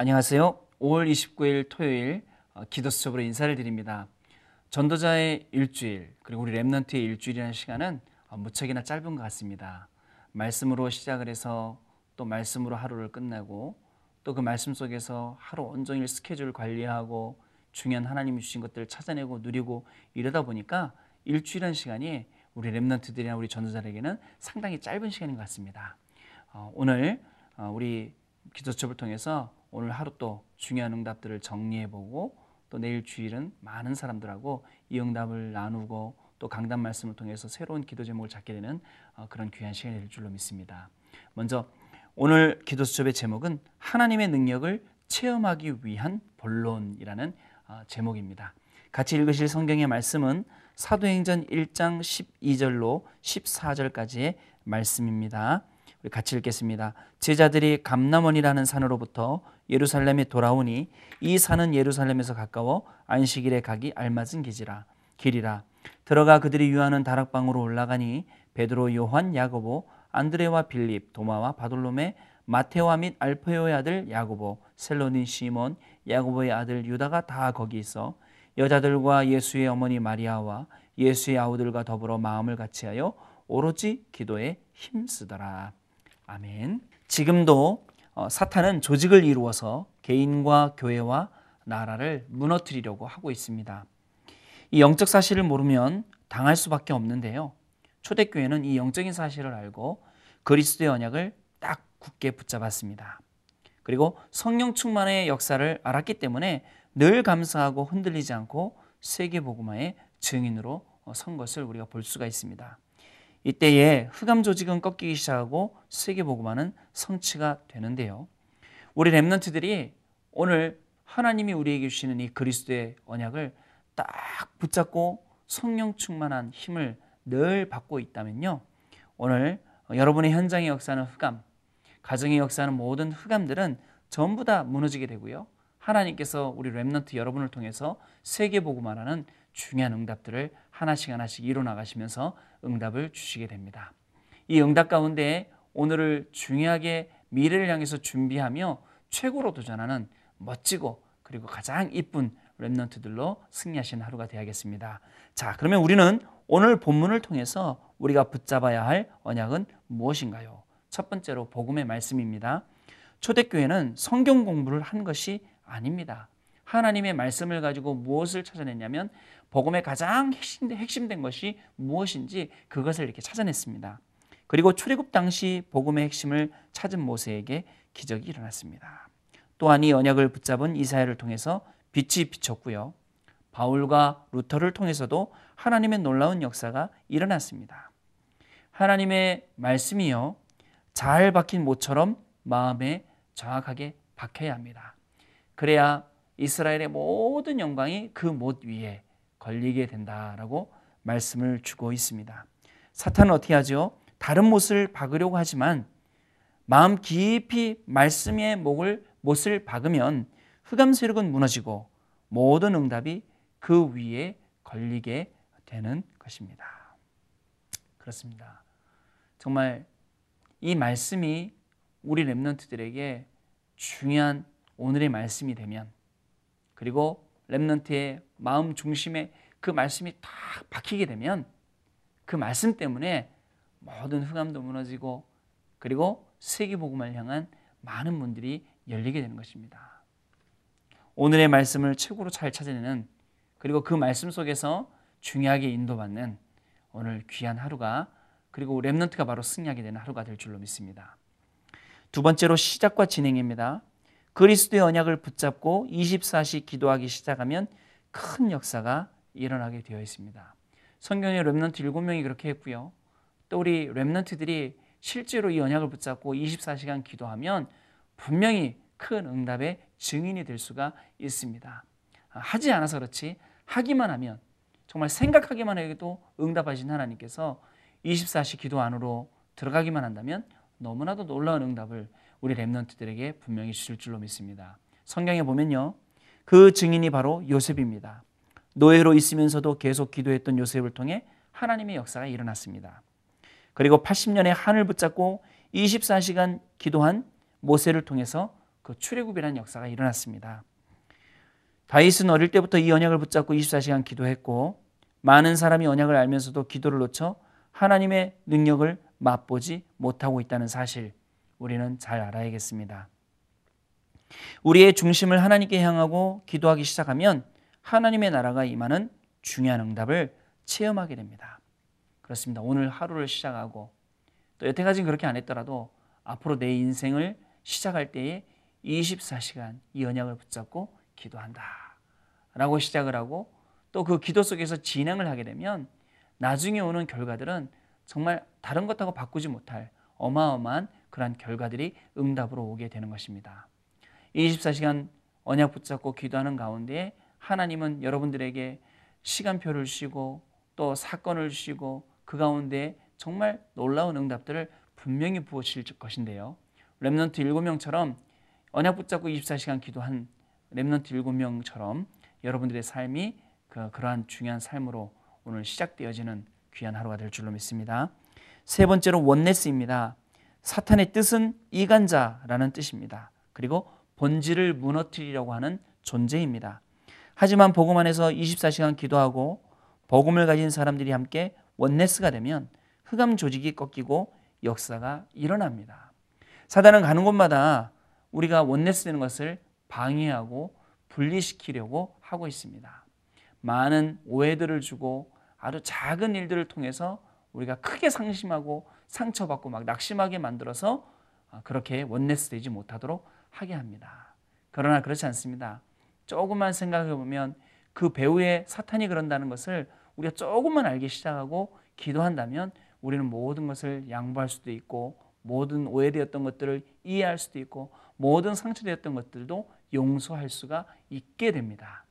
안녕하세요. 5월 29일 토요일 어, 기도 수첩으로 인사를 드립니다. 전도자의 일주일 그리고 우리 Remnant의 일주일이라는 시간은 어, 무척이나 짧은 것 같습니다. 말씀으로 시작을 해서 또 말씀으로 하루를 끝나고 또 그 말씀 속에서 하루 온종일 스케줄을 관리하고 중요한 하나님이 주신 것들을 찾아내고 누리고 이러다 보니까 일주일이라는 시간이 우리 Remnant들이나 우리 전도자에게는 상당히 짧은 시간인 것 같습니다. 어, 오늘 우리 기도첩을 통해서 오늘 하루 또 중요한 응답들을 정리해보고 또 내일 주일은 많은 사람들하고 이 응답을 나누고 또 강단 말씀을 통해서 새로운 기도 제목을 찾게 되는 어, 그런 귀한 시간이 될 줄로 믿습니다. 먼저 오늘 기도 수첩의 제목은 하나님의 능력을 체험하기 위한 본론이라는 어, 제목입니다. 같이 읽으실 성경의 말씀은 사도행전 1장 12절로 14절까지의 말씀입니다. 같이 읽겠습니다. 제자들이 감남원이라는 산으로부터 예루살렘에 돌아오니 이 산은 예루살렘에서 가까워 안식일에 가기 알맞은 길이라 길이라 들어가 그들이 유하는 다락방으로 올라가니 베드로 요한 야고보 안드레와 빌립 도마와 바돌롬의 마테와 및 알페오의 아들 야고보 셀로닌 시몬 야고보의 아들 유다가 다 거기 있어 여자들과 예수의 어머니 마리아와 예수의 아우들과 더불어 마음을 같이하여 오로지 기도에 힘쓰더라. 아멘. 지금도 어, 사탄은 조직을 이루어서 개인과 교회와 나라를 무너뜨리려고 하고 있습니다. 이 영적 사실을 모르면 당할 수밖에 없는데요. 초대교회는 이 영적인 사실을 알고 그리스도의 언약을 딱 굳게 붙잡았습니다. 그리고 성령 충만의 역사를 알았기 때문에 늘 감사하고 흔들리지 않고 세계복음화의 증인으로 선 것을 우리가 볼 수가 있습니다. 이때에 흑암 조직은 꺾이기 시작하고 세계복음화는 성취가 되는데요. 우리 렘넌트들이 오늘 하나님이 우리에게 주시는 이 그리스도의 언약을 딱 붙잡고 성령 충만한 힘을 늘 받고 있다면요. 오늘 여러분의 현장의 역사는 흑암, 가정의 역사는 모든 흑암들은 전부 다 무너지게 되고요. 하나님께서 우리 렘넌트 여러분을 통해서 세계복음화라는 중요한 응답들을 하나씩 하나씩 이뤄 나가시면서 응답을 주시게 됩니다. 이 응답 가운데 오늘을 중요하게 미래를 향해서 준비하며 최고로 도전하는 멋지고 그리고 가장 이쁜 랩넌트들로 승리하신 하루가 되야겠습니다. 자, 그러면 우리는 오늘 본문을 통해서 우리가 붙잡아야 할 언약은 무엇인가요? 첫 번째로 복음의 말씀입니다. 초대교회는 성경 공부를 한 것이 아닙니다. 하나님의 말씀을 가지고 무엇을 찾아냈냐면 복음의 가장 핵심 된 것이 무엇인지 그것을 이렇게 찾아냈습니다. 그리고 출애굽 당시 복음의 핵심을 찾은 모세에게 기적이 일어났습니다. 또한 이 언약을 붙잡은 이사야를 통해서 빛이 비쳤고요. 바울과 루터를 통해서도 하나님의 놀라운 역사가 일어났습니다. 하나님의 말씀이요. 잘 박힌 못처럼 마음에 정확하게 박혀야 합니다. 그래야 이스라엘의 모든 영광이 그 못 위에 걸리게 된다라고 말씀을 주고 있습니다. 사탄은 어떻게 하죠? 다른 못을 박으려고 하지만 마음 깊이 말씀의 목을 못을 박으면 흑암 세력은 무너지고 모든 응답이 그 위에 걸리게 되는 것입니다. 그렇습니다. 정말 이 말씀이 우리 랩런트들에게 중요한 오늘의 말씀이 되면 그리고 랩런트의 마음 중심에 그 말씀이 딱 박히게 되면 그 말씀 때문에 모든 흑암도 무너지고 그리고 세계 복음을 향한 많은 문들이 열리게 되는 것입니다. 오늘의 말씀을 최고로 잘 찾아내는 그리고 그 말씀 속에서 중요하게 인도받는 오늘 귀한 하루가 그리고 Remnant가 바로 승리하게 되는 하루가 될 줄로 믿습니다. 두 번째로 시작과 진행입니다. 그리스도의 언약을 붙잡고 24시 기도하기 시작하면 큰 역사가 일어나게 되어 있습니다. 성경에 Remnant 7명이 그렇게 했고요. 또 우리 Remnant들이 실제로 이 언약을 붙잡고 24시간 기도하면 분명히 큰 응답의 증인이 될 수가 있습니다. 하지 않아서 그렇지 하기만 하면 정말 생각하기만 해도 응답하신 하나님께서 24시 기도 안으로 들어가기만 한다면 너무나도 놀라운 응답을 우리 랩런트들에게 분명히 주실 줄로 믿습니다. 성경에 보면요. 그 증인이 바로 요셉입니다. 노예로 있으면서도 계속 기도했던 요셉을 통해 하나님의 역사가 일어났습니다. 그리고 80년의 한을 붙잡고 24시간 기도한 모세를 통해서 그그 출애굽이라는 역사가 일어났습니다. 다윗은 어릴 때부터 이 언약을 붙잡고 24시간 기도했고 많은 사람이 언약을 알면서도 기도를 놓쳐 하나님의 능력을 맛보지 못하고 있다는 사실 우리는 잘 알아야겠습니다. 우리의 중심을 하나님께 향하고 기도하기 시작하면 하나님의 나라가 임하는 중요한 응답을 체험하게 됩니다. 그렇습니다. 오늘 하루를 시작하고 또 여태까지는 그렇게 안 했더라도 앞으로 내 인생을 시작할 때에 24시간 이 언약을 붙잡고 기도한다. 라고 시작을 하고 또 그 기도 속에서 진행을 하게 되면 나중에 오는 결과들은 정말 다른 것하고 바꾸지 못할 어마어마한 그러한 결과들이 응답으로 오게 되는 것입니다. 24시간 언약 붙잡고 기도하는 가운데 하나님은 여러분들에게 시간표를 주시고 또 사건을 주시고 그 가운데 정말 놀라운 응답들을 분명히 부어주실 것인데요. Remnant 7명처럼 언약 붙잡고 24시간 기도한 Remnant 7명처럼 여러분들의 삶이 그, 그러한 중요한 삶으로 오늘 시작되어지는 귀한 하루가 될 줄로 믿습니다. 세 번째로 Oneness입니다. 사탄의 뜻은 이간자라는 뜻입니다. 그리고 본질을 무너뜨리려고 하는 존재입니다. 하지만 복음 안에서 24시간 기도하고 복음을 가진 사람들이 함께 원네스가 되면 흑암 조직이 꺾이고 역사가 일어납니다. 사단은 가는 곳마다 우리가 원네스 되는 것을 방해하고 분리시키려고 하고 있습니다. 많은 오해들을 주고 아주 작은 일들을 통해서 우리가 크게 상심하고 상처받고 막 낙심하게 만들어서 그렇게 원네스 되지 못하도록 하게 합니다. 그러나 그렇지 않습니다. 조금만 생각해 보면 그 배후에 사탄이 그런다는 것을 우리가 조금만 알기 시작하고 기도한다면 우리는 모든 것을 양보할 수도 있고 모든 오해되었던 것들을 이해할 수도 있고 모든 상처되었던 것들도 용서할 수가 있게 됩니다.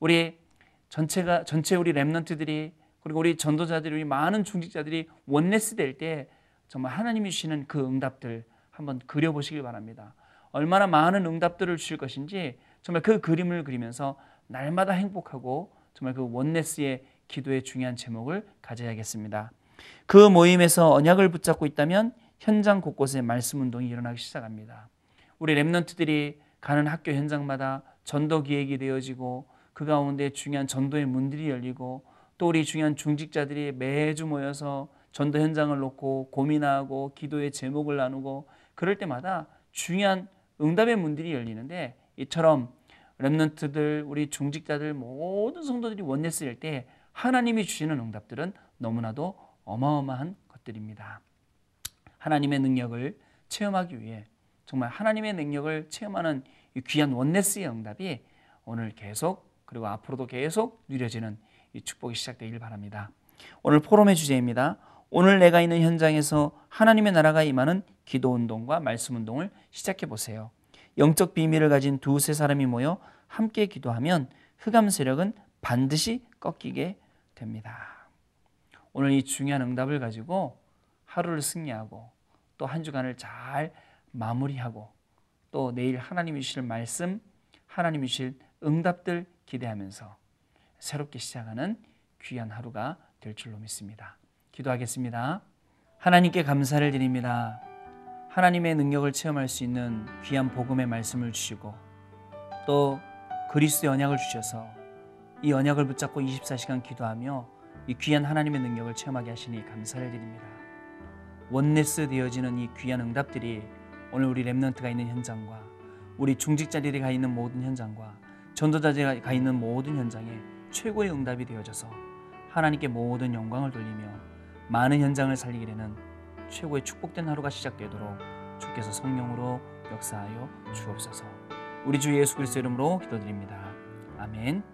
우리 전체가 전체 우리 렘넌트들이 그리고 우리 전도자들이 우리 많은 중직자들이 원네스 될 때 정말 하나님이 주시는 그 응답들 한번 그려보시길 바랍니다. 얼마나 많은 응답들을 주실 것인지 정말 그 그림을 그리면서 날마다 행복하고 정말 그 원네스의 기도의 중요한 제목을 가져야겠습니다. 그 모임에서 언약을 붙잡고 있다면 현장 곳곳에 말씀 운동이 일어나기 시작합니다. 우리 랩런트들이 가는 학교 현장마다 전도 기획이 되어지고 그 가운데 중요한 전도의 문들이 열리고 또 우리 중요한 중직자들이 매주 모여서 전도 현장을 놓고 고민하고 기도의 제목을 나누고 그럴 때마다 중요한 응답의 문들이 열리는데 이처럼 렘넌트들 우리 중직자들 모든 성도들이 원내스일 때 하나님이 주시는 응답들은 너무나도 어마어마한 것들입니다. 하나님의 능력을 체험하기 위해 정말 하나님의 능력을 체험하는 귀한 원네스의 응답이 오늘 계속 그리고 앞으로도 계속 누려지는 이 축복이 시작되길 바랍니다. 오늘 포럼의 주제입니다. 오늘 내가 있는 현장에서 하나님의 나라가 임하는 기도 운동과 말씀 운동을 시작해 보세요. 영적 비밀을 가진 두세 사람이 모여 함께 기도하면 흑암 세력은 반드시 꺾이게 됩니다. 오늘 이 중요한 응답을 가지고 하루를 승리하고 또 한 주간을 잘 마무리하고 또 내일 하나님이 주실 말씀, 하나님이 주실 응답들 기대하면서 새롭게 시작하는 귀한 하루가 될 줄로 믿습니다. 기도하겠습니다. 하나님께 감사를 드립니다. 하나님의 능력을 체험할 수 있는 귀한 복음의 말씀을 주시고 또 그리스도의 언약을 주셔서 이 언약을 붙잡고 24시간 기도하며 이 귀한 하나님의 능력을 체험하게 하시니 감사를 드립니다. 원네스 되어지는 이 귀한 응답들이 오늘 우리 랩런트가 있는 현장과 우리 중직자들이 가 있는 모든 현장과 전도자들이 가 있는 모든 현장에 최고의 응답이 되어져서 하나님께 모든 영광을 돌리며 많은 현장을 살리게 되는 최고의 축복된 하루가 시작되도록 주께서 성령으로 역사하여 주옵소서. 우리 주 예수 그리스도 이름으로 기도드립니다. 아멘.